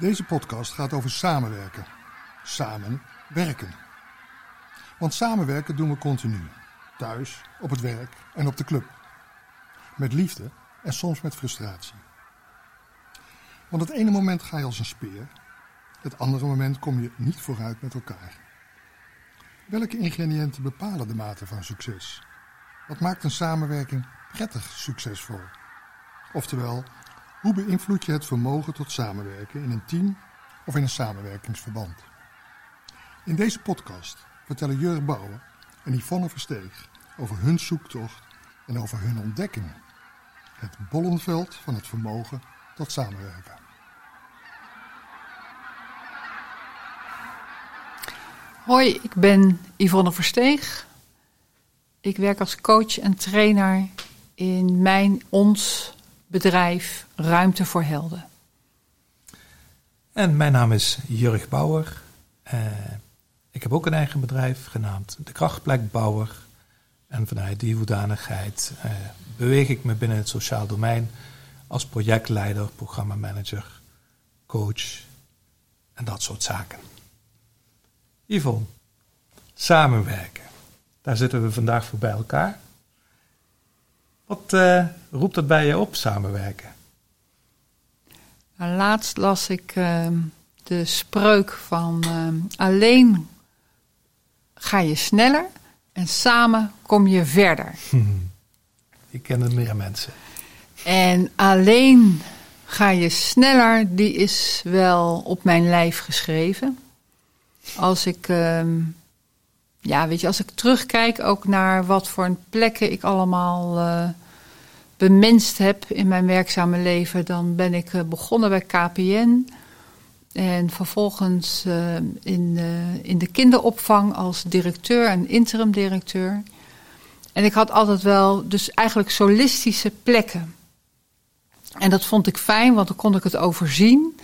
Deze podcast gaat over samenwerken. Samen werken. Want samenwerken doen we continu. Thuis, op het werk en op de club. Met liefde en soms met frustratie. Want het ene moment ga je als een speer. Het andere moment kom je niet vooruit met elkaar. Welke ingrediënten bepalen de mate van succes? Wat maakt een samenwerking prettig succesvol? Oftewel, hoe beïnvloed je het vermogen tot samenwerken in een team of in een samenwerkingsverband? In deze podcast vertellen Jurg Bouwer en Yvonne Versteeg over hun zoektocht en over hun ontdekking. Het bollenveld van het vermogen tot samenwerken. Hoi, ik ben Yvonne Versteeg. Ik werk als coach en trainer in mijn, ons bedrijf Ruimte voor Helden. En mijn naam is Jurg Bouwer. Uh, ik heb ook een eigen bedrijf genaamd De Krachtplek Bouwer. En vanuit die hoedanigheid uh, beweeg ik me binnen het sociaal domein als projectleider, programmamanager, coach en dat soort zaken. Yvonne, samenwerken. Daar zitten we vandaag voor bij elkaar. Wat uh, roept dat bij je op, samenwerken? Nou, laatst las ik uh, de spreuk van uh, alleen ga je sneller en samen kom je verder. Die kennen meer mensen. En alleen ga je sneller, die is wel op mijn lijf geschreven. Als ik, ehm, ja, weet je, als ik terugkijk ook naar wat voor plekken ik allemaal uh, bemenst heb in mijn werkzame leven, dan ben ik uh, begonnen bij KPN. En vervolgens uh, in, in de kinderopvang als directeur en interim directeur. En ik had altijd wel, dus eigenlijk solistische plekken. En dat vond ik fijn, want dan kon ik het overzien.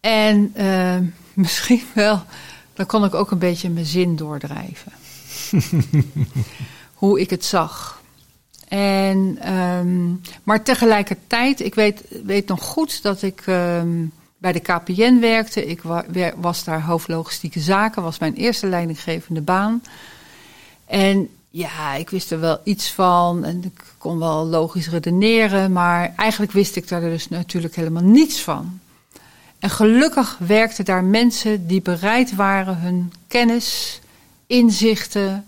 En uh, misschien wel, dan kon ik ook een beetje mijn zin doordrijven. Hoe ik het zag. En, um, maar tegelijkertijd, ik weet, weet nog goed dat ik um, bij de KPN werkte. Ik wa was daar hoofdlogistieke zaken, was mijn eerste leidinggevende baan. En ja, ik wist er wel iets van en ik kon wel logisch redeneren, maar eigenlijk wist ik daar dus natuurlijk helemaal niets van. En gelukkig werkten daar mensen die bereid waren hun kennis, inzichten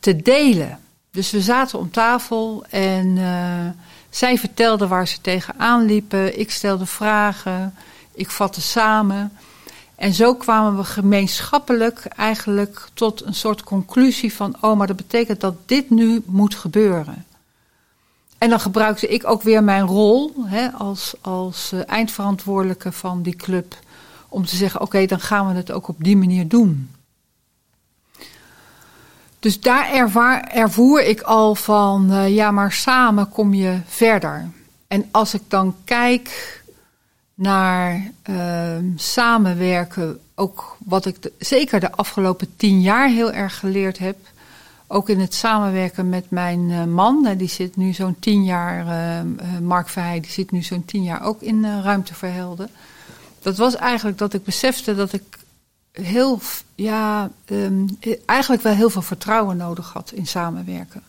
te delen. Dus we zaten om tafel en uh, zij vertelden waar ze tegenaan liepen. Ik stelde vragen, ik vatte samen. En zo kwamen we gemeenschappelijk eigenlijk tot een soort conclusie van: oh, maar dat betekent dat dit nu moet gebeuren. En dan gebruikte ik ook weer mijn rol hè, als, als uh, eindverantwoordelijke van die club om te zeggen: oké, dan gaan we het ook op die manier doen. Dus daar ervaar, ervoer ik al van: uh, ja, maar samen kom je verder. En als ik dan kijk naar uh, samenwerken. Ook wat ik zeker de afgelopen tien jaar heel erg geleerd heb. Ook in het samenwerken met mijn uh, man. die zit nu zo'n tien jaar, uh, Mark Verheij, die zit nu zo'n tien jaar ook in Helden. Dat was eigenlijk dat ik besefte dat ik heel, ja, um, eigenlijk wel heel veel vertrouwen nodig had in samenwerken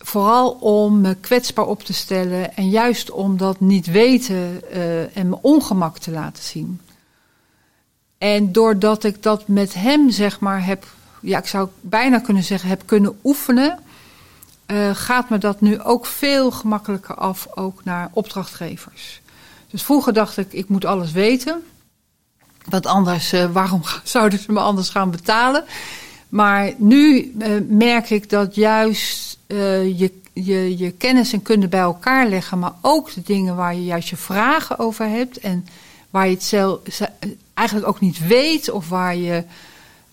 vooral om me kwetsbaar op te stellen en juist om dat niet weten uh, en mijn ongemak te laten zien. En doordat ik dat met hem, zeg maar, heb, ja, ik zou bijna kunnen zeggen, heb kunnen oefenen, uh, gaat me dat nu ook veel gemakkelijker af, ook naar opdrachtgevers. Dus vroeger dacht ik, ik moet alles weten. Want anders, uh, waarom zouden ze me anders gaan betalen? Maar nu merk ik dat juist uh, je, je, je kennis en kunde bij elkaar leggen, maar ook de dingen waar je juist je vragen over hebt en waar je het zelf eigenlijk ook niet weet of waar je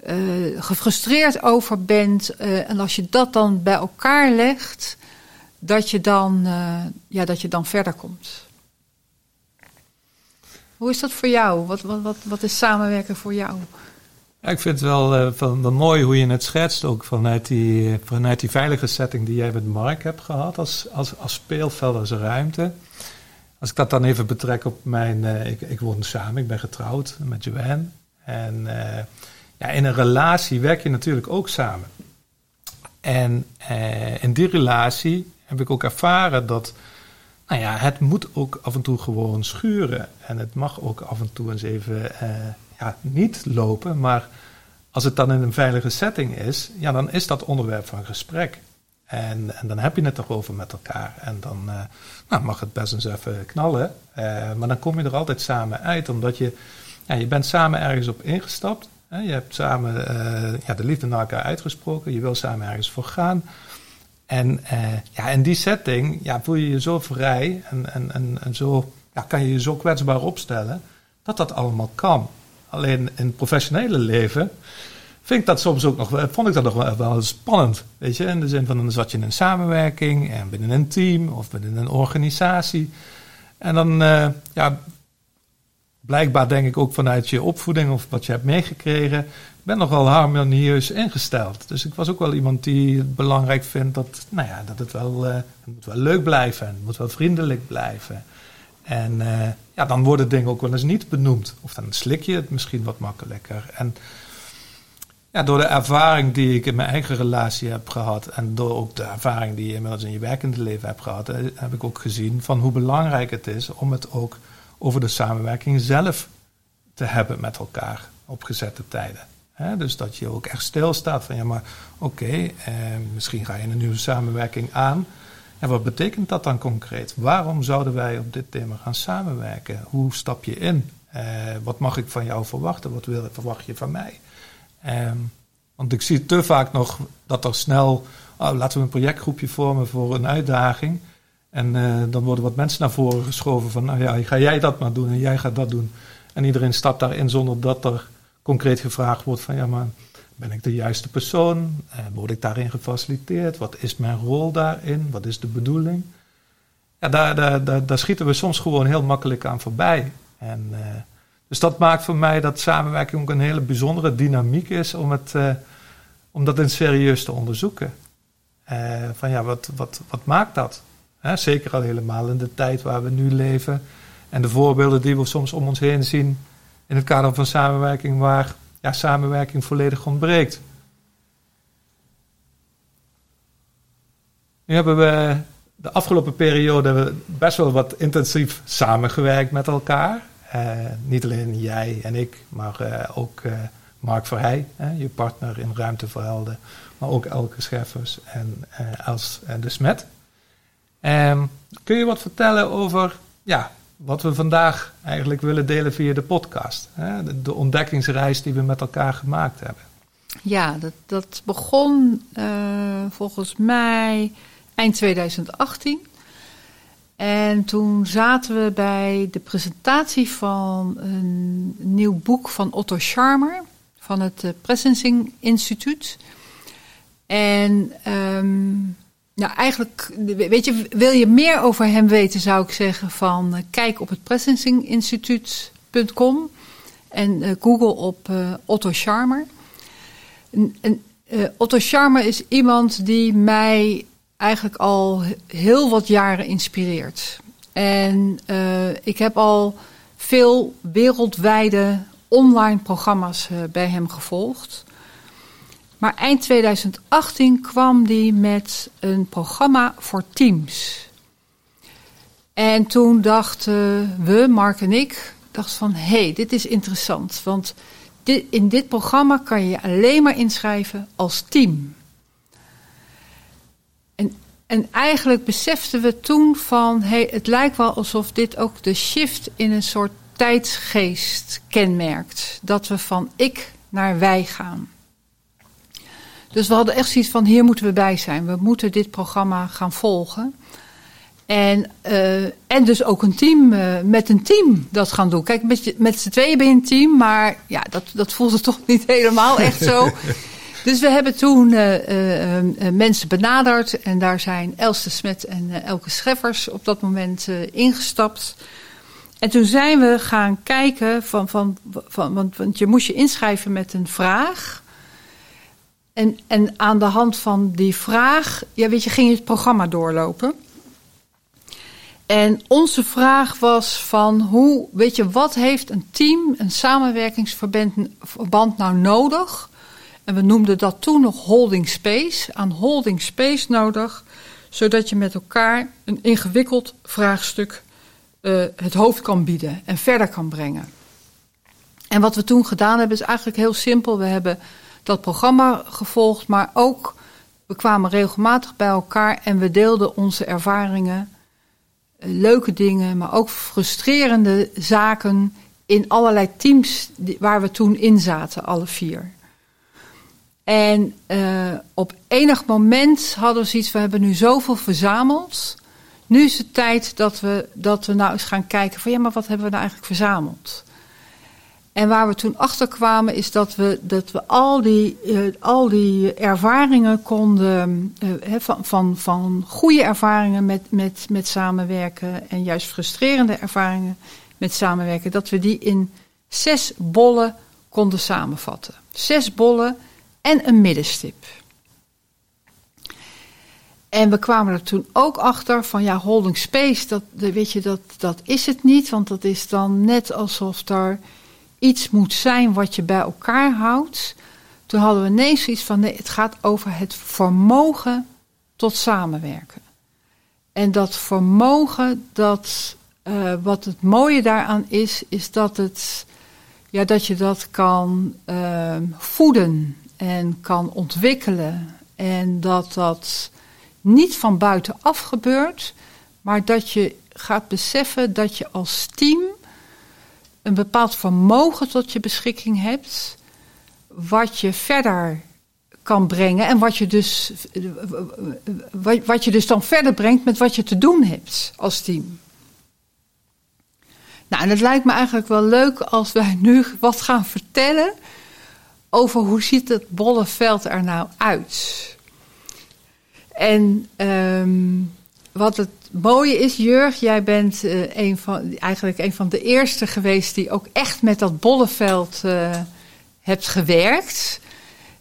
uh, gefrustreerd over bent. En als je dat dan bij elkaar legt, dat je dan, ja, dat je dan verder komt. Hoe is dat voor jou? Wat, wat, wat, wat is samenwerken voor jou? Ik vind het wel, uh, van, mooi hoe je het schetst, ook vanuit die, vanuit die veilige setting die jij met Mark hebt gehad als, als, als speelveld, als ruimte. als ik dat dan even betrek op mijn. Uh, ik, ik woon samen, ik ben getrouwd met Joanne. En uh, ja, in een relatie werk je natuurlijk ook samen. En in die relatie heb ik ook ervaren dat. Nou ja, het moet ook af en toe gewoon schuren. En het mag ook af en toe eens even ja, niet lopen. Maar als het dan in een veilige setting is, ja, dan is dat onderwerp van gesprek. En, en dan heb je het erover met elkaar. En dan uh, nou, mag het best eens even knallen. Uh, maar dan kom je er altijd samen uit, omdat je, ja, je bent samen ergens op ingestapt. Hè? Je hebt samen ja, de liefde naar elkaar uitgesproken. Je wil samen ergens voor gaan. En ja, in die setting ja, voel je je zo vrij en, en, en, en zo, ja, kan je je zo kwetsbaar opstellen dat dat allemaal kan. Alleen in het professionele leven vind ik dat soms ook nog, vond ik dat nog wel, spannend. Weet je, in de zin van dan zat je in een samenwerking en binnen een team of binnen een organisatie. En dan, uh, ja, blijkbaar denk ik ook vanuit je opvoeding of wat je hebt meegekregen, ben nogal harmonieus ingesteld. Dus ik was ook wel iemand die het belangrijk vindt dat, nou ja, dat het wel, uh, het moet wel leuk blijven, moet wel vriendelijk blijven. En uh, ja, dan worden dingen ook wel eens niet benoemd. Of dan slik je het misschien wat makkelijker. En ja, door de ervaring die ik in mijn eigen relatie heb gehad en door ook de ervaring die je inmiddels in je werkende leven hebt gehad, eh, heb ik ook gezien van hoe belangrijk het is om het ook over de samenwerking zelf te hebben met elkaar op gezette tijden. dus dat je ook echt stilstaat van ja, maar oké, eh, misschien ga je een nieuwe samenwerking aan. En wat betekent dat dan concreet? Waarom zouden wij op dit thema gaan samenwerken? Hoe stap je in? Eh, wat mag ik van jou verwachten? Wat wil, verwacht je van mij? Um, want ik zie te vaak nog dat er snel, oh, laten we een projectgroepje vormen voor een uitdaging. En uh, dan worden wat mensen naar voren geschoven van, nou ja, ga jij dat maar doen en jij gaat dat doen. En iedereen stapt daarin zonder dat er concreet gevraagd wordt van, ja maar ben ik de juiste persoon? Uh, word ik daarin gefaciliteerd? Wat is mijn rol daarin? Wat is de bedoeling? Ja, daar, daar, daar, schieten we soms gewoon heel makkelijk aan voorbij. En uh, dus dat maakt voor mij dat samenwerking ook een hele bijzondere dynamiek is om, het, om dat in serieus te onderzoeken. Van ja, wat, wat, wat maakt dat? Zeker al helemaal in de tijd waar we nu leven. En de voorbeelden die we soms om ons heen zien in het kader van samenwerking, waar ja, samenwerking volledig ontbreekt. Nu hebben we de afgelopen periode best wel wat intensief samengewerkt met elkaar. Uh, niet alleen jij en ik, maar uh, ook uh, Mark Verheij, je partner in Ruimteverhelden, maar ook Elke Scheffers en Els de Smet. Um, kun je wat vertellen over ja, wat we vandaag eigenlijk willen delen via de podcast? Hè? De, de, ontdekkingsreis die we met elkaar gemaakt hebben. Ja, dat, dat begon volgens mij eind 2018. En toen zaten we bij de presentatie van een nieuw boek van Otto Scharmer van het uh, Presencing Instituut. En um, nou, eigenlijk, weet je, wil je meer over hem weten, zou ik zeggen van uh, kijk op het presencinginstituut.com en uh, google op Otto Scharmer. En, en Otto Scharmer is iemand die mij eigenlijk al heel wat jaren inspireert. En ik heb al veel wereldwijde online programma's bij hem gevolgd. Maar eind 2018 kwam hij met een programma voor teams. En toen dachten we, Mark en ik, dachten van hé, hey, dit is interessant. Want in dit programma kan je je alleen maar inschrijven als team. En eigenlijk beseften we toen van, hey, het lijkt wel alsof dit ook de shift in een soort tijdsgeest kenmerkt. Dat we van ik naar wij gaan. Dus we hadden echt zoiets van, hier moeten we bij zijn. We moeten dit programma gaan volgen. En, uh, en dus ook een team, uh, met een team dat gaan doen. Kijk, met, met z'n tweeën ben je een team, maar ja, dat, dat voelde toch niet helemaal echt zo. Dus we hebben toen uh, mensen benaderd en daar zijn Elste Smet en Elke Scheffers op dat moment ingestapt. En toen zijn we gaan kijken, van, van, van, want, want je moest je inschrijven met een vraag. En, en aan de hand van die vraag, ja, weet je, ging je het programma doorlopen. En onze vraag was van hoe, weet je, wat heeft een team, een samenwerkingsverband nou nodig? En we noemden dat toen nog holding space, aan holding space nodig, zodat je met elkaar een ingewikkeld vraagstuk uh, het hoofd kan bieden en verder kan brengen. En wat we toen gedaan hebben is eigenlijk heel simpel. We hebben dat programma gevolgd, maar ook we kwamen regelmatig bij elkaar en we deelden onze ervaringen, eh, leuke dingen, maar ook frustrerende zaken in allerlei teams waar we toen in zaten, alle vier. En uh, op enig moment hadden we zoiets, we hebben nu zoveel verzameld. Nu is het tijd dat we, dat we nou eens gaan kijken van ja, maar wat hebben we nou eigenlijk verzameld? En waar we toen achter kwamen is dat we, dat we al, die, uh, al die ervaringen konden, uh, van, van, van goede ervaringen met, met, met samenwerken en juist frustrerende ervaringen met samenwerken, dat we die in zes bollen konden samenvatten. Zes bollen en een middenstip. En we kwamen er toen ook achter van ja, holding space, dat, weet je, dat, dat is het niet. Want dat is dan net alsof er iets moet zijn wat je bij elkaar houdt. Toen hadden we ineens zoiets van nee, het gaat over het vermogen tot samenwerken. En dat vermogen, dat, uh, wat het mooie daaraan is, is dat, het, ja, dat je dat kan uh, voeden en kan ontwikkelen. En dat dat niet van buitenaf gebeurt, maar dat je gaat beseffen dat je als team een bepaald vermogen tot je beschikking hebt, wat je verder kan brengen en wat je dus, wat je dus dan verder brengt met wat je te doen hebt als team. Nou, en het lijkt me eigenlijk wel leuk als wij nu wat gaan vertellen over hoe ziet het bolle veld er nou uit. En um, wat het mooie is, Jurg, jij bent een van, eigenlijk een van de eerste geweest die ook echt met dat bolleveld uh, hebt gewerkt.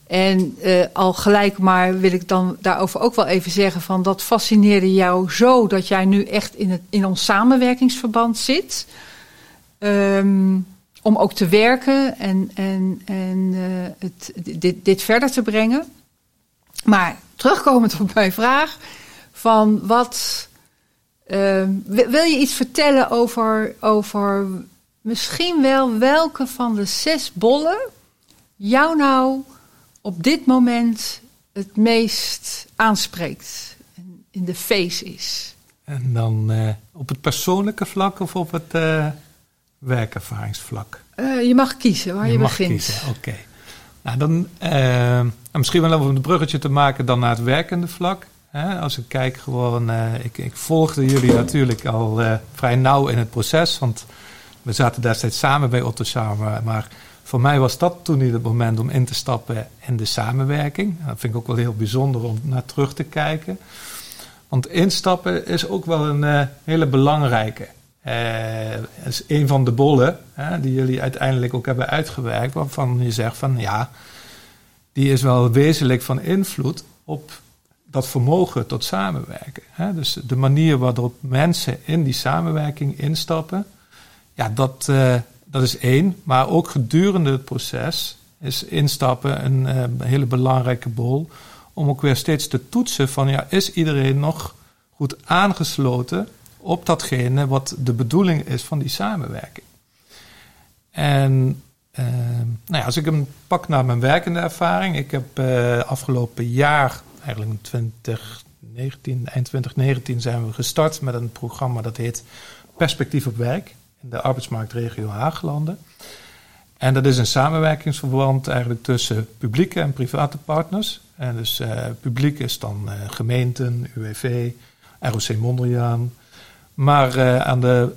En uh, al gelijk maar wil ik dan daarover ook wel even zeggen van dat fascineerde jou zo dat jij nu echt in, het, in ons samenwerkingsverband zit. Um, om ook te werken en, en, en het, dit, dit verder te brengen. Maar terugkomend op mijn vraag van wat. Uh, wil je iets vertellen over, over misschien wel welke van de zes bollen jou nou op dit moment het meest aanspreekt en in de face is? En dan uh, op het persoonlijke vlak of op het uh, werkervaringsvlak? Je mag kiezen waar je, je begint. Kiezen, oké. Okay. Nou, dan misschien wel om een bruggetje te maken dan naar het werkende vlak. Als ik kijk gewoon, uh, ik, ik, volgde jullie natuurlijk al uh, vrij nauw in het proces, want we zaten destijds samen bij Otto samen. Maar voor mij was dat toen niet het moment om in te stappen in de samenwerking. Dat vind ik ook wel heel bijzonder om naar terug te kijken. Want instappen is ook wel een uh, hele belangrijke. Uh, is een van de bollen die jullie uiteindelijk ook hebben uitgewerkt, waarvan je zegt van ja, die is wel wezenlijk van invloed op dat vermogen tot samenwerken. Hè? Dus de manier waarop mensen in die samenwerking instappen, ja, dat, uh, dat is één. Maar ook gedurende het proces is instappen een uh, hele belangrijke bol. Om ook weer steeds te toetsen van, ja, is iedereen nog goed aangesloten op datgene wat de bedoeling is van die samenwerking? En uh, nou ja, als ik hem pak naar mijn werkende ervaring. Ik heb afgelopen jaar eigenlijk in 2019, eind 2019 zijn we gestart met een programma dat heet Perspectief op Werk in de arbeidsmarktregio Haaglanden. En dat is een samenwerkingsverband eigenlijk tussen publieke en private partners. En dus uh, publiek is dan uh, gemeenten, UWV, ROC Mondriaan. Maar uh, aan de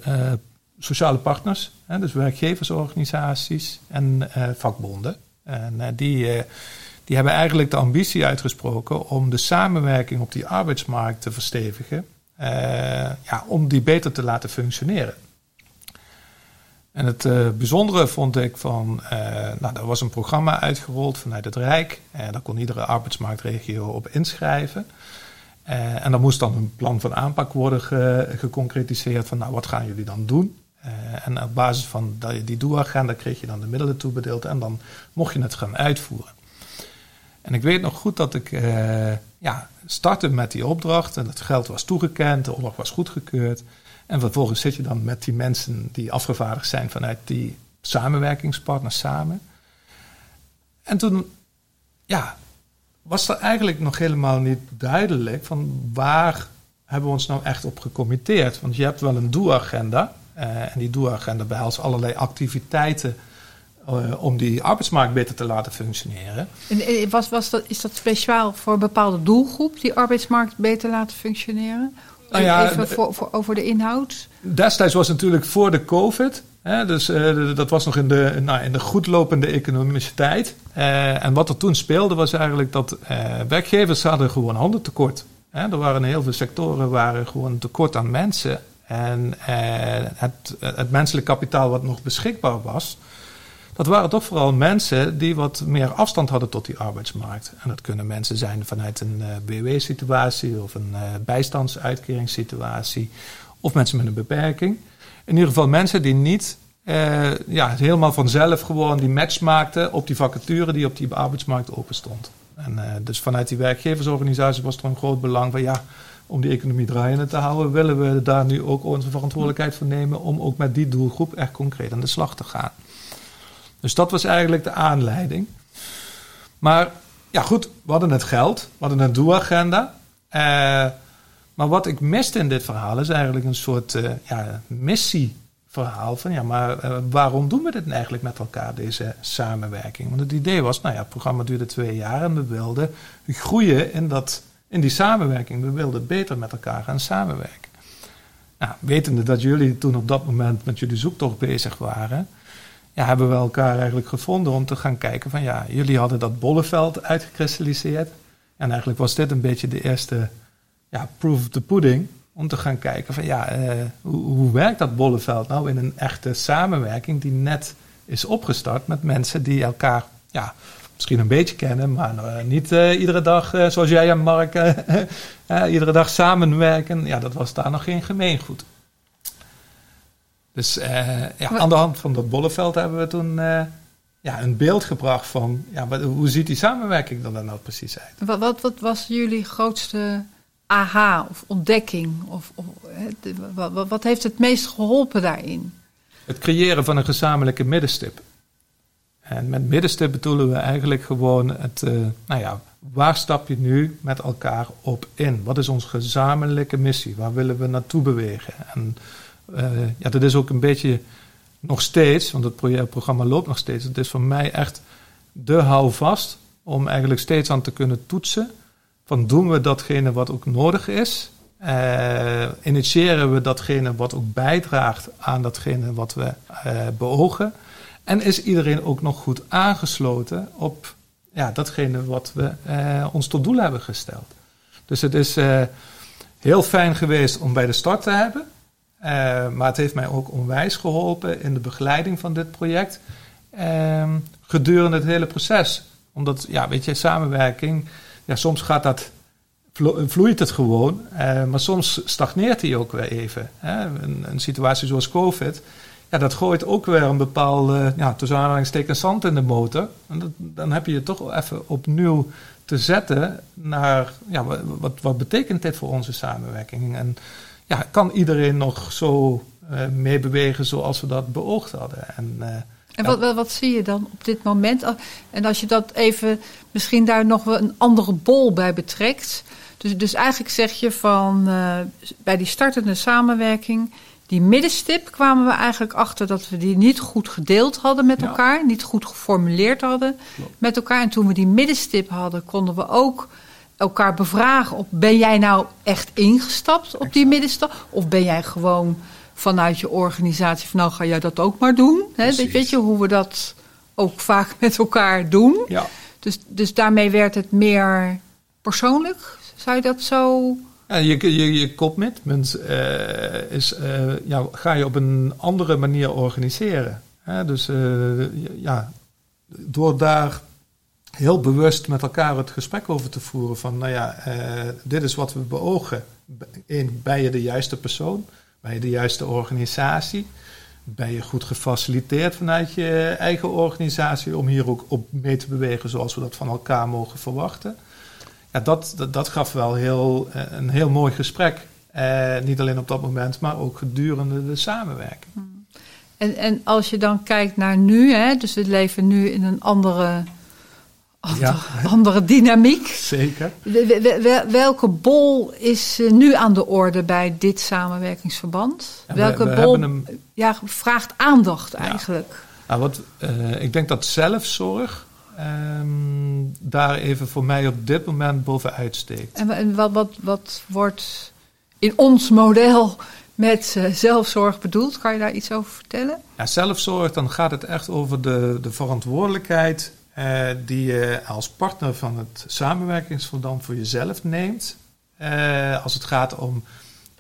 sociale partners, hè, dus werkgeversorganisaties en vakbonden. En die die hebben eigenlijk de ambitie uitgesproken om de samenwerking op die arbeidsmarkt te verstevigen, uh, ja, om die beter te laten functioneren. En het uh, bijzondere vond ik van, uh, nou, er was een programma uitgerold vanuit het Rijk. En daar kon iedere arbeidsmarktregio op inschrijven. En dan moest dan een plan van aanpak worden ge, geconcretiseerd van nou, wat gaan jullie dan doen? En op basis van die doelagenda kreeg je dan de middelen toebedeeld en dan mocht je het gaan uitvoeren. En ik weet nog goed dat ik uh, ja, startte met die opdracht en het geld was toegekend, de opdracht was goedgekeurd. En vervolgens zit je dan met die mensen die afgevaardigd zijn vanuit die samenwerkingspartners samen. En toen, ja, was er eigenlijk nog helemaal niet duidelijk van waar hebben we ons nou echt op gecommitteerd. Want je hebt wel een doelagenda. Uh, en die doelagenda behelst allerlei activiteiten uh, om die arbeidsmarkt beter te laten functioneren. En was, was dat, is dat speciaal voor een bepaalde doelgroep, die arbeidsmarkt beter laten functioneren? Nou ja, Even voor, voor, over de inhoud. Destijds was natuurlijk voor de COVID. Hè, dus uh, dat was nog in de, nou, in de goedlopende economische tijd. Uh, en wat er toen speelde was eigenlijk dat werkgevers hadden gewoon handen tekort. Hè, er waren heel veel sectoren waren gewoon tekort aan mensen. En het, het menselijk kapitaal wat nog beschikbaar was, dat waren toch vooral mensen die wat meer afstand hadden tot die arbeidsmarkt. En dat kunnen mensen zijn vanuit een uh, BW-situatie of een uh, bijstandsuitkeringssituatie of mensen met een beperking. In ieder geval mensen die niet uh, ja, helemaal vanzelf gewoon die match maakten op die vacature die op die arbeidsmarkt open stond. En dus vanuit die werkgeversorganisatie was er een groot belang van ja, om die economie draaiende te houden, willen we daar nu ook onze verantwoordelijkheid voor nemen om ook met die doelgroep echt concreet aan de slag te gaan. Dus dat was eigenlijk de aanleiding. Maar ja, goed, we hadden het geld, we hadden een doelagenda. Uh, maar wat ik miste in dit verhaal is eigenlijk een soort uh, ja, missieverhaal. Van ja, maar uh, waarom doen we dit eigenlijk met elkaar, deze samenwerking? Want het idee was, nou ja, het programma duurde twee jaar en we wilden groeien in, dat, in die samenwerking. We wilden beter met elkaar gaan samenwerken. Nou, wetende dat jullie toen op dat moment met jullie zoektocht bezig waren, ja, hebben we elkaar eigenlijk gevonden om te gaan kijken van ja, jullie hadden dat bolleveld uitgekristalliseerd. En eigenlijk was dit een beetje de eerste ja, proof of the pudding. Om te gaan kijken van ja, uh, hoe, hoe, werkt dat bolleveld nou in een echte samenwerking die net is opgestart met mensen die elkaar ja, misschien een beetje kennen, maar uh, niet uh, iedere dag zoals jij en Mark iedere dag samenwerken. Ja, dat was daar nog geen gemeengoed. Dus uh, ja, aan de hand van dat bolleveld hebben we toen uh, ja, een beeld gebracht van ja, wat, hoe ziet die samenwerking er dan nou precies uit? Wat, wat, wat was jullie grootste aha of ontdekking? Of, of wat, wat heeft het meest geholpen daarin? Het creëren van een gezamenlijke middenstip. En met middenstip bedoelen we eigenlijk gewoon het, uh, nou ja, waar stap je nu met elkaar op in? Wat is onze gezamenlijke missie? Waar willen we naartoe bewegen? En ja, dat is ook een beetje nog steeds, want het programma loopt nog steeds. Het is voor mij echt de houvast om eigenlijk steeds aan te kunnen toetsen. Van doen we datgene wat ook nodig is? Uh, initiëren we datgene wat ook bijdraagt aan datgene wat we uh, beogen? En is iedereen ook nog goed aangesloten op ja, datgene wat we ons tot doel hebben gesteld? Dus het is heel fijn geweest om bij de start te hebben. Uh, maar het heeft mij ook onwijs geholpen in de begeleiding van dit project. Uh, gedurende het hele proces. Omdat, ja, weet je, samenwerking, ja, soms gaat dat, vloeit het gewoon. Uh, maar soms stagneert die ook weer even. Hè? Een, een, situatie zoals COVID, ja, dat gooit ook weer een bepaalde, ja, tussen aanhalingstekens zand in de motor. En dat, dan heb je je toch even opnieuw te zetten naar, ja, wat, wat betekent dit voor onze samenwerking? En ja, kan iedereen nog zo uh, meebewegen zoals we dat beoogd hadden. En, uh, en wat, wat, wat, zie je dan op dit moment? En als je dat even, misschien daar nog wel een andere bol bij betrekt. Dus, dus eigenlijk zeg je van uh, bij die startende samenwerking, die middenstip kwamen we eigenlijk achter dat we die niet goed gedeeld hadden met ja. elkaar, niet goed geformuleerd hadden Klopt. met elkaar. En toen we die middenstip hadden, konden we ook elkaar bevragen op ben jij nou echt ingestapt op die middenstap? Of ben jij gewoon vanuit je organisatie van nou ga jij dat ook maar doen? Hè? Weet je hoe we dat ook vaak met elkaar doen? Ja. Dus, dus daarmee werd het meer persoonlijk? Zou je dat zo... Ja, je, je, je commitment uh, is, uh, ja, ga je op een andere manier organiseren. Hè? Dus uh, ja, door daar heel bewust met elkaar het gesprek over te voeren van, nou ja, dit is wat we beogen. Eén, ben je de juiste persoon? Ben je de juiste organisatie? Ben je goed gefaciliteerd vanuit je eigen organisatie om hier ook op mee te bewegen zoals we dat van elkaar mogen verwachten? Ja, dat, dat, dat gaf wel heel, een heel mooi gesprek. Eh, niet alleen op dat moment, maar ook gedurende de samenwerking. Hmm. En, en als je dan kijkt naar nu, hè, dus we leven nu in een andere, andere, andere dynamiek. Zeker. welke bol is eh, nu aan de orde bij dit samenwerkingsverband? welke bol ja, vraagt aandacht eigenlijk? Nou, wat, uh, ik denk dat zelfzorg um, daar even voor mij op dit moment bovenuit steekt. En, en wat, wat, wat wordt in ons model met uh, zelfzorg bedoeld. Kan je daar iets over vertellen? Ja, zelfzorg, dan gaat het echt over de, de verantwoordelijkheid uh, die je als partner van het samenwerkingsverband voor jezelf neemt. Uh, als het gaat om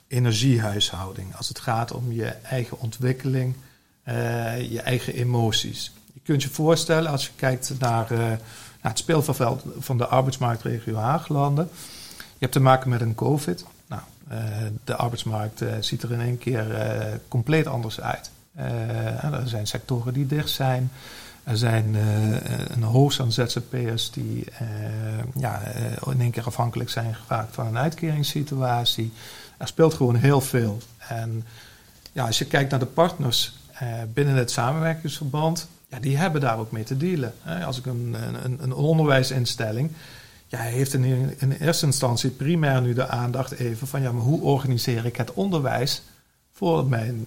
energiehuishouding, als het gaat om je eigen ontwikkeling, je eigen emoties. Je kunt je voorstellen als je kijkt naar, het speelveld van de arbeidsmarktregio Haaglanden. Je hebt te maken met een COVID. Eh, de arbeidsmarkt eh, ziet er in één keer eh, compleet anders uit. er zijn sectoren die dicht zijn. Er zijn een hoogst aan ZZP'ers die ja, in één keer afhankelijk zijn geraakt van een uitkeringssituatie. Er speelt gewoon heel veel. En ja, als je kijkt naar de partners binnen het samenwerkingsverband, ja, die hebben daar ook mee te dealen. Als ik een, een, een onderwijsinstelling ja, heeft in, in eerste instantie primair nu de aandacht even van ja, maar hoe organiseer ik het onderwijs voor mijn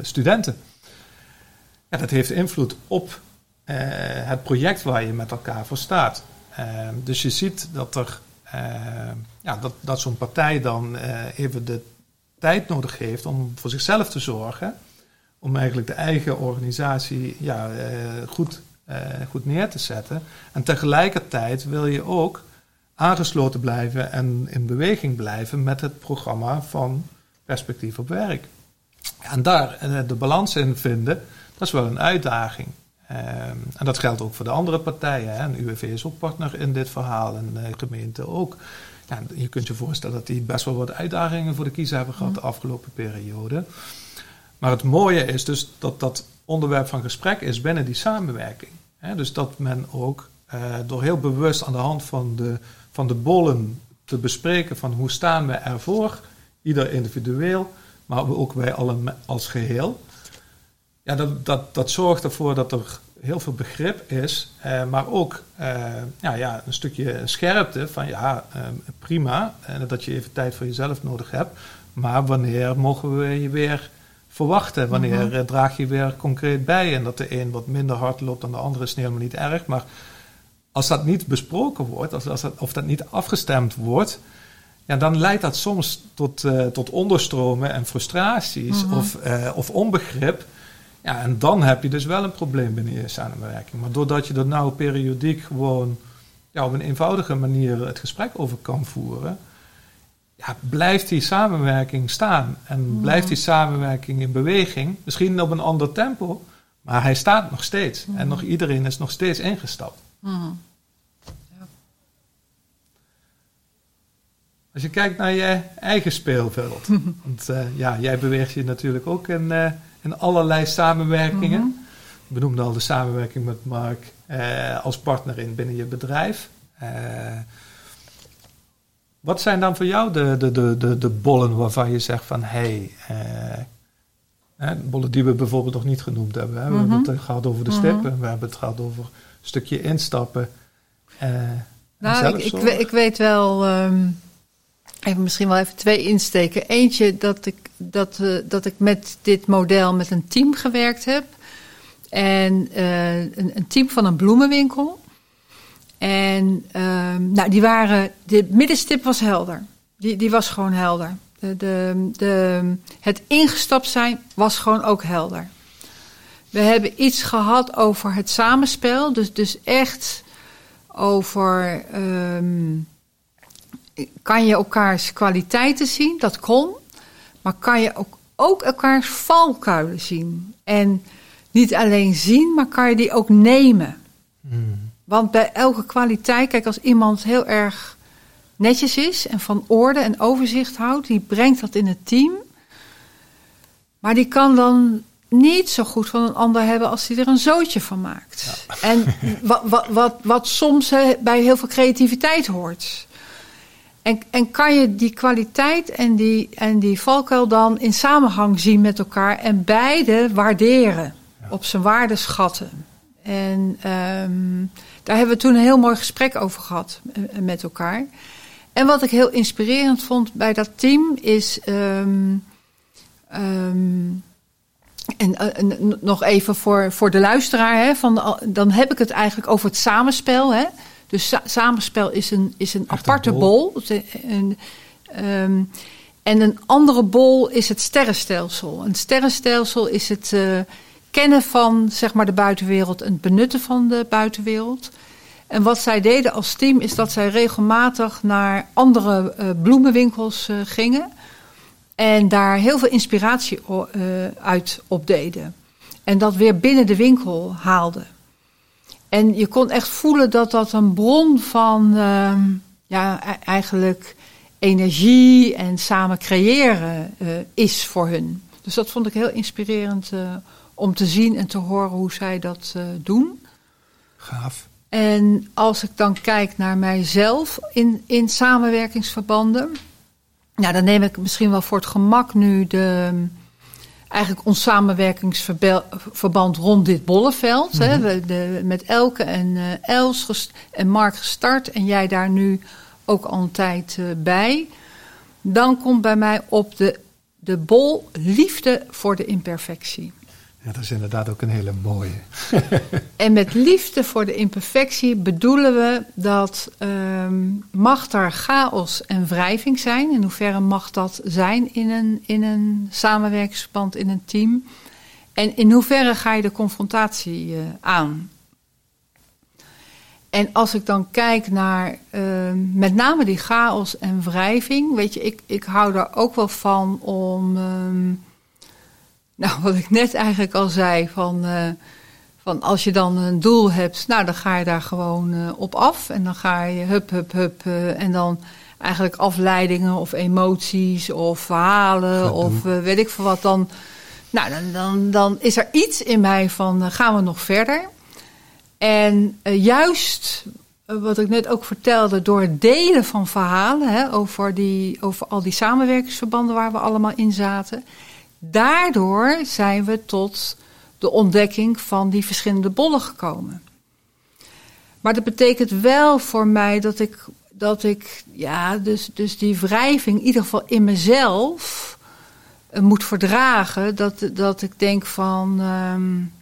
studenten? Dat heeft invloed op uh, het project waar je met elkaar voor staat. Uh, dus je ziet dat er ja, dat, dat zo'n partij dan even de tijd nodig heeft om voor zichzelf te zorgen. Om eigenlijk de eigen organisatie ja, goed uh, goed neer te zetten. En tegelijkertijd wil je ook aangesloten blijven en in beweging blijven met het programma van perspectief op werk. En daar de balans in vinden, dat is wel een uitdaging. Uh, en dat geldt ook voor de andere partijen. Hè. En UWV is ook partner in dit verhaal en de gemeente ook. Ja, je kunt je voorstellen dat die best wel wat uitdagingen voor de kiezer hebben gehad de afgelopen periode. Maar het mooie is dus dat dat onderwerp van gesprek is binnen die samenwerking. dus dat men ook uh, door heel bewust aan de hand van de, van de bollen te bespreken van hoe staan we ervoor, ieder individueel, maar ook wij allen als geheel. Ja, dat, dat, dat zorgt ervoor dat er heel veel begrip is, eh, maar ook eh, ja, ja, een stukje scherpte van ja, eh, prima, dat je even tijd voor jezelf nodig hebt, maar wanneer mogen we je weer verwachten. Wanneer mhm. draag je weer concreet bij. En dat de een wat minder hard loopt dan de andere is helemaal niet erg. Maar als dat niet besproken wordt, als, als dat, of dat niet afgestemd wordt, ja, dan leidt dat soms tot, uh, tot onderstromen en frustraties mhm. of, uh, of onbegrip. Ja, en dan heb je dus wel een probleem binnen je samenwerking. Maar doordat je er nou periodiek gewoon ja, op een eenvoudige manier het gesprek over kan voeren, ja, blijft die samenwerking staan. En blijft die samenwerking in beweging. Misschien op een ander tempo. Maar hij staat nog steeds. En nog iedereen is nog steeds ingestapt. Ja. Als je kijkt naar je eigen speelveld. want uh, ja, jij beweegt je natuurlijk ook in, uh, in allerlei samenwerkingen. Mm We noemden al de samenwerking met Mark uh, als partner in binnen je bedrijf. Wat zijn dan voor jou de, de, de, de, de bollen waarvan je zegt van hé, hey, uh, bollen die we bijvoorbeeld nog niet genoemd hebben. Hè? We hebben mhm. het gehad over de mhm. stippen, we hebben het gehad over een stukje instappen. Uh, nou, ik, ik, ik, weet wel, um, even misschien wel even twee insteken. Eentje dat ik, dat, uh, dat ik met dit model met een team gewerkt heb. En een, een team van een bloemenwinkel. En um, nou, die waren, de middenstip was helder. Die, die was gewoon helder. De, de, de, het ingestapt zijn was gewoon ook helder. We hebben iets gehad over het samenspel. Dus, dus echt over. Um, kan je elkaars kwaliteiten zien? Dat kon. Maar kan je ook, ook elkaars valkuilen zien? En niet alleen zien, maar kan je die ook nemen? Hmm. Want bij elke kwaliteit, kijk, als iemand heel erg netjes is en van orde en overzicht houdt, die brengt dat in het team. Maar die kan dan niet zo goed van een ander hebben als hij er een zootje van maakt. En wat, wat, wat, wat soms bij heel veel creativiteit hoort. En, en kan je die kwaliteit en die, en die valkuil dan in samenhang zien met elkaar en beide waarderen, op zijn waarde schatten. En um, daar hebben we toen een heel mooi gesprek over gehad eh, met elkaar. En wat ik heel inspirerend vond bij dat team is. Um, um, en, uh, nog even voor, voor de luisteraar, hè, van, dan heb ik het eigenlijk over het samenspel. Hè. Dus sa samenspel is een, is een aparte bol. En, um, en een andere bol is het sterrenstelsel. Een sterrenstelsel is het uh, kennen van zeg maar, de buitenwereld en het benutten van de buitenwereld. En wat zij deden als team is dat zij regelmatig naar andere uh, bloemenwinkels uh, gingen. En daar heel veel inspiratie uit opdeden. En dat weer binnen de winkel haalden. En je kon echt voelen dat dat een bron van uh, ja, e-, eigenlijk energie en samen creëren uh, is voor hun. Dus dat vond ik heel inspirerend uh, om te zien en te horen hoe zij dat doen. Gaaf. En als ik dan kijk naar mijzelf in, in samenwerkingsverbanden. Nou, dan neem ik misschien wel voor het gemak nu de, eigenlijk ons samenwerkingsverband rond dit bolleveld. Mm -hmm. hè, mhm. de, met Elke en uh, Els en Mark gestart. En jij daar nu ook al een tijd uh, bij. Dan komt bij mij op de, de bol liefde voor de imperfectie. Ja, dat is inderdaad ook een hele mooie. en met liefde voor de imperfectie bedoelen we dat um, mag er chaos en wrijving zijn. In hoeverre mag dat zijn in een, in een samenwerkingsverband, in een team? En in hoeverre ga je de confrontatie uh, aan? En als ik dan kijk naar uh, met name die chaos en wrijving, weet je, ik, ik hou daar ook wel van om. Um, nou, wat ik net eigenlijk al zei, van, uh, van als je dan een doel hebt, nou dan ga je daar gewoon uh, op af. En dan ga je hup, hup, hup. Uh, en dan eigenlijk afleidingen of emoties of verhalen of weet ik veel wat. Dan, nou, dan, dan, dan is er iets in mij van gaan we nog verder. En juist wat ik net ook vertelde, door het delen van verhalen hè, over, die, over al die samenwerkingsverbanden waar we allemaal in zaten Daardoor zijn we tot de ontdekking van die verschillende bollen gekomen. Maar dat betekent wel voor mij dat ik, dat ik ja, dus, dus die wrijving in ieder geval in mezelf uh, moet verdragen. Dat, dat ik denk van, um,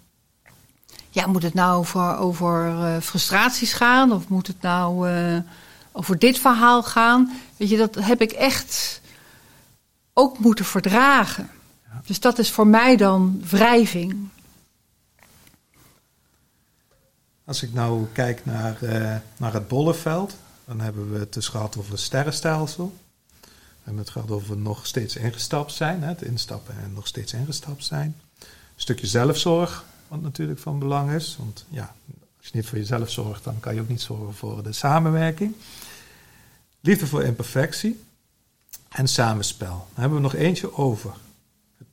ja, moet het nou over, over uh, frustraties gaan? Of moet het nou uh, over dit verhaal gaan? Weet je, dat heb ik echt ook moeten verdragen. Dus dat is voor mij dan wrijving. Als ik nou kijk naar, uh, naar het bolleveld, dan hebben we het dus gehad over het sterrenstelsel. We hebben het gehad over nog steeds ingestapt zijn, hè, het instappen en nog steeds ingestapt zijn. Een stukje zelfzorg, wat natuurlijk van belang is. Want ja, als je niet voor jezelf zorgt, dan kan je ook niet zorgen voor de samenwerking. Liefde voor imperfectie en samenspel. Dan hebben we nog eentje over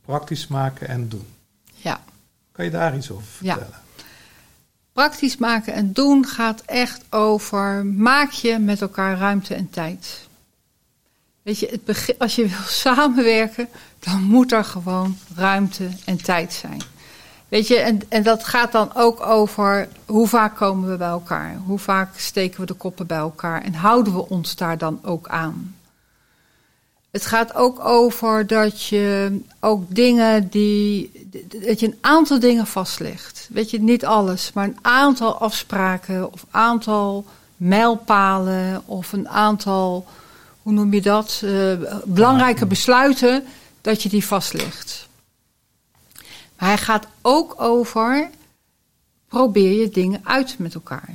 praktisch maken en doen. Ja. Kan je daar iets over vertellen? Ja. Praktisch maken en doen gaat echt over maak je met elkaar ruimte en tijd. Weet je, het als je wil samenwerken, dan moet er gewoon ruimte en tijd zijn. Weet je, en, en dat gaat dan ook over hoe vaak komen we bij elkaar? Hoe vaak steken we de koppen bij elkaar? En houden we ons daar dan ook aan? Het gaat ook over dat je ook dingen die. dat je een aantal dingen vastlegt. Weet je, niet alles, maar een aantal afspraken of aantal mijlpalen of een aantal. hoe noem je dat? Uh, belangrijke besluiten, dat je die vastlegt. Maar hij gaat ook over. probeer je dingen uit met elkaar.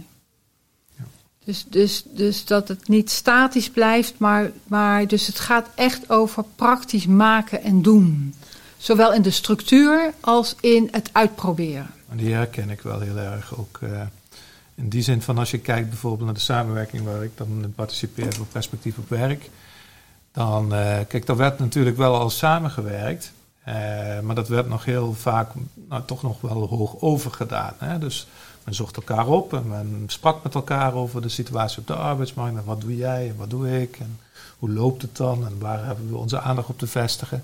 Dus, dus, dus dat het niet statisch blijft, maar, maar dus het gaat echt over praktisch maken en doen. Zowel in de structuur als in het uitproberen. Die herken ik wel heel erg ook uh, In die zin van als je kijkt bijvoorbeeld naar de samenwerking waar ik dan participeer voor perspectief op werk. Dan, uh, kijk, daar werd natuurlijk wel al samengewerkt. Uh, maar dat werd nog heel vaak nou, toch nog wel hoog overgedaan. Hè? Dus men zocht elkaar op en men sprak met elkaar over de situatie op de arbeidsmarkt. En wat doe jij en wat doe ik en hoe loopt het dan en waar hebben we onze aandacht op te vestigen.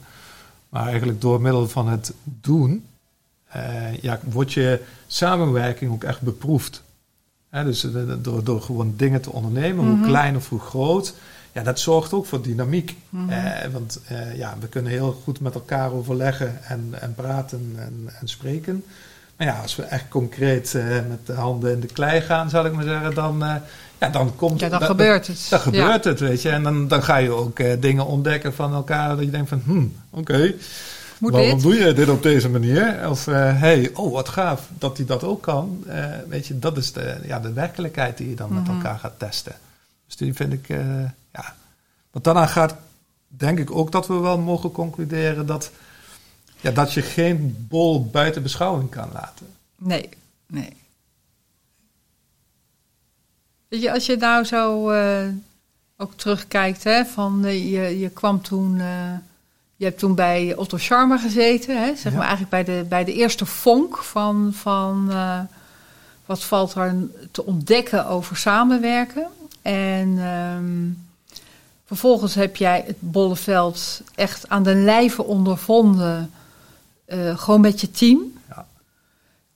Maar eigenlijk door middel van het doen, uh, ja, wordt je samenwerking ook echt beproefd. dus door, door gewoon dingen te ondernemen, hoe mhm. klein of hoe groot, ja, dat zorgt ook voor dynamiek. Mm want uh, ja, we kunnen heel goed met elkaar overleggen en, en praten en, en spreken. Maar ja, als we echt concreet uh, met de handen in de klei gaan, zal ik maar zeggen, dan, uh, ja, dan komt ja, dan gebeurt het. Dan gebeurt het, weet je. En dan, dan ga je ook dingen ontdekken van elkaar dat je denkt van, hmm, oké. Waarom doe je dit op deze manier? Of hé, hey, oh wat gaaf dat hij dat ook kan. weet je, dat is de, ja, de werkelijkheid die je dan met mhm. elkaar gaat testen. Dus die vind ik, ja. Wat daarna gaat, denk ik ook dat we wel mogen concluderen dat, ja, dat je geen bol buiten beschouwing kan laten. Nee, nee. Weet je, als je nou zo uh, ook terugkijkt, hè, van uh, je, je kwam toen, uh, je hebt toen bij Otto Scharmer gezeten, hè, zeg maar eigenlijk bij de, bij de eerste vonk van, van wat valt er te ontdekken over samenwerken. En um, Vervolgens heb jij het Bolleveld echt aan de lijve ondervonden, uh, gewoon met je team. Ja.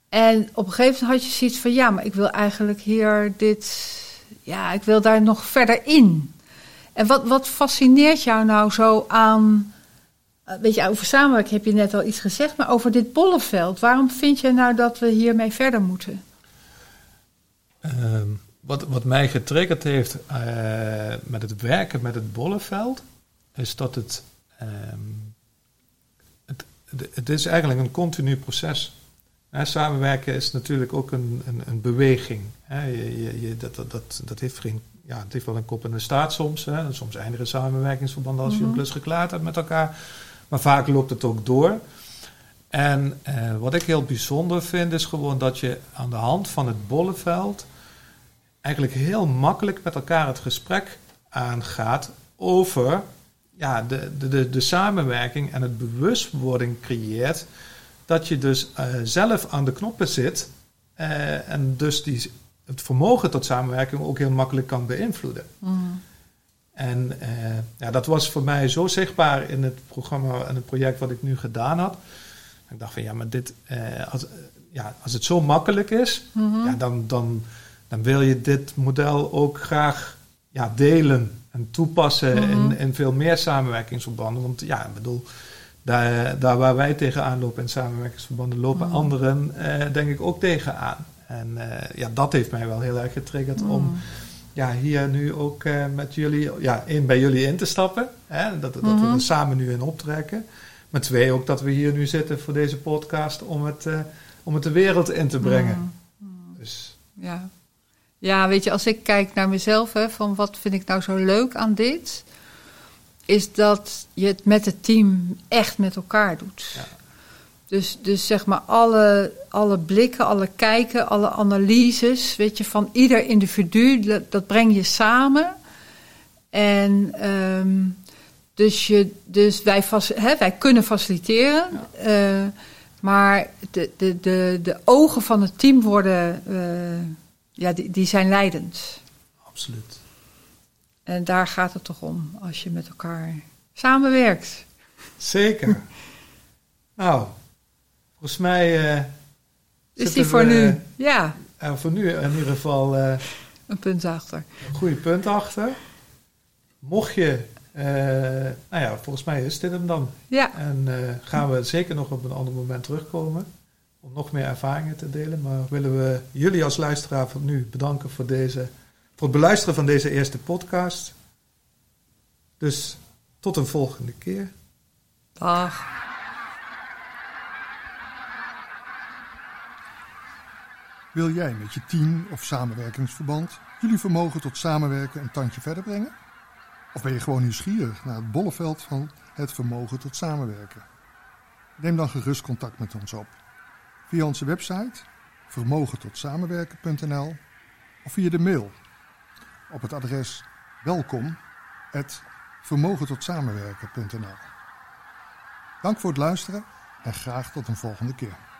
En op een gegeven moment had je zoiets van, ja, maar ik wil eigenlijk hier dit, ja, ik wil daar nog verder in. En wat, wat fascineert jou nou zo aan, eh, weet je, over samenwerking heb je net al iets gezegd, maar over dit Bolleveld, waarom vind je nou dat we hiermee verder moeten? Um wat, wat mij getriggerd heeft uh, met het werken met het Bolleveld, is dat het, um, het, is eigenlijk een continu proces. Hè, samenwerken is natuurlijk ook een, een, een beweging. Hè. Je, je, je, dat, dat, dat, heeft geen, ja, het heeft wel een kop en een staart soms. Hè. Soms eindigen samenwerkingsverbanden als je een mhm. klus geklaard hebt met elkaar. Maar vaak loopt het ook door. En uh, wat ik heel bijzonder vind, is gewoon dat je aan de hand van het bolleveld eigenlijk heel makkelijk met elkaar het gesprek aangaat over ja, de, de, de, de samenwerking en het bewustwording creëert dat je dus uh, zelf aan de knoppen zit uh, en dus die, het vermogen tot samenwerking ook heel makkelijk kan beïnvloeden. Mm. En uh, ja, dat was voor mij zo zichtbaar in het programma en het project wat ik nu gedaan had. Ik dacht van ja, maar dit, als, ja, als het zo makkelijk is, mm -hmm. ja, dan, dan, dan wil je dit model ook graag ja, delen en toepassen in, mhm. in veel meer samenwerkingsverbanden. Want ja, ik bedoel, daar, daar waar wij tegenaan lopen in samenwerkingsverbanden, lopen mhm. anderen eh, denk ik ook tegenaan. En eh, ja, dat heeft mij wel heel erg getriggerd mhm. om ja, hier nu ook eh, met jullie, ja, in, bij jullie in te stappen. Hè, dat, dat we er samen nu in optrekken. Maar twee, ook dat we hier nu zitten voor deze podcast om het, om het de wereld in te brengen. Dus. Ja. Ja, weet je, als ik kijk naar mezelf, hè, van wat vind ik nou zo leuk aan dit, is dat je het met het team echt met elkaar doet. Ja. Dus, dus zeg maar alle, alle blikken, alle kijken, alle analyses, weet je, van ieder individu, dat, dat breng je samen. En um, dus, je, dus wij, hè, wij kunnen faciliteren, uh, maar de, de, de, de ogen van het team worden. Uh, ja, die, die zijn leidend. Absoluut. En daar gaat het toch om, als je met elkaar samenwerkt. Zeker. nou, volgens mij. Uh, is die voor nu? Ja. Uh, voor nu in ieder geval. Uh, een punt achter. Een goede punt achter. Mocht je. nou ja, volgens mij is dit hem dan. Ja. En gaan we zeker nog op een ander moment terugkomen om nog meer ervaringen te delen. Maar willen we jullie als luisteraar van nu bedanken voor, deze, voor het beluisteren van deze eerste podcast. Dus tot een volgende keer. Dag. Wil jij met je team of samenwerkingsverband jullie vermogen tot samenwerken een tandje verder brengen? Of ben je gewoon nieuwsgierig naar het bolleveld van het vermogen tot samenwerken? Neem dan gerust contact met ons op via onze website vermogentotSamenwerken.nl of via de mail op het adres welkom@vermogentotSamenwerken.nl. Dank voor het luisteren en graag tot een volgende keer.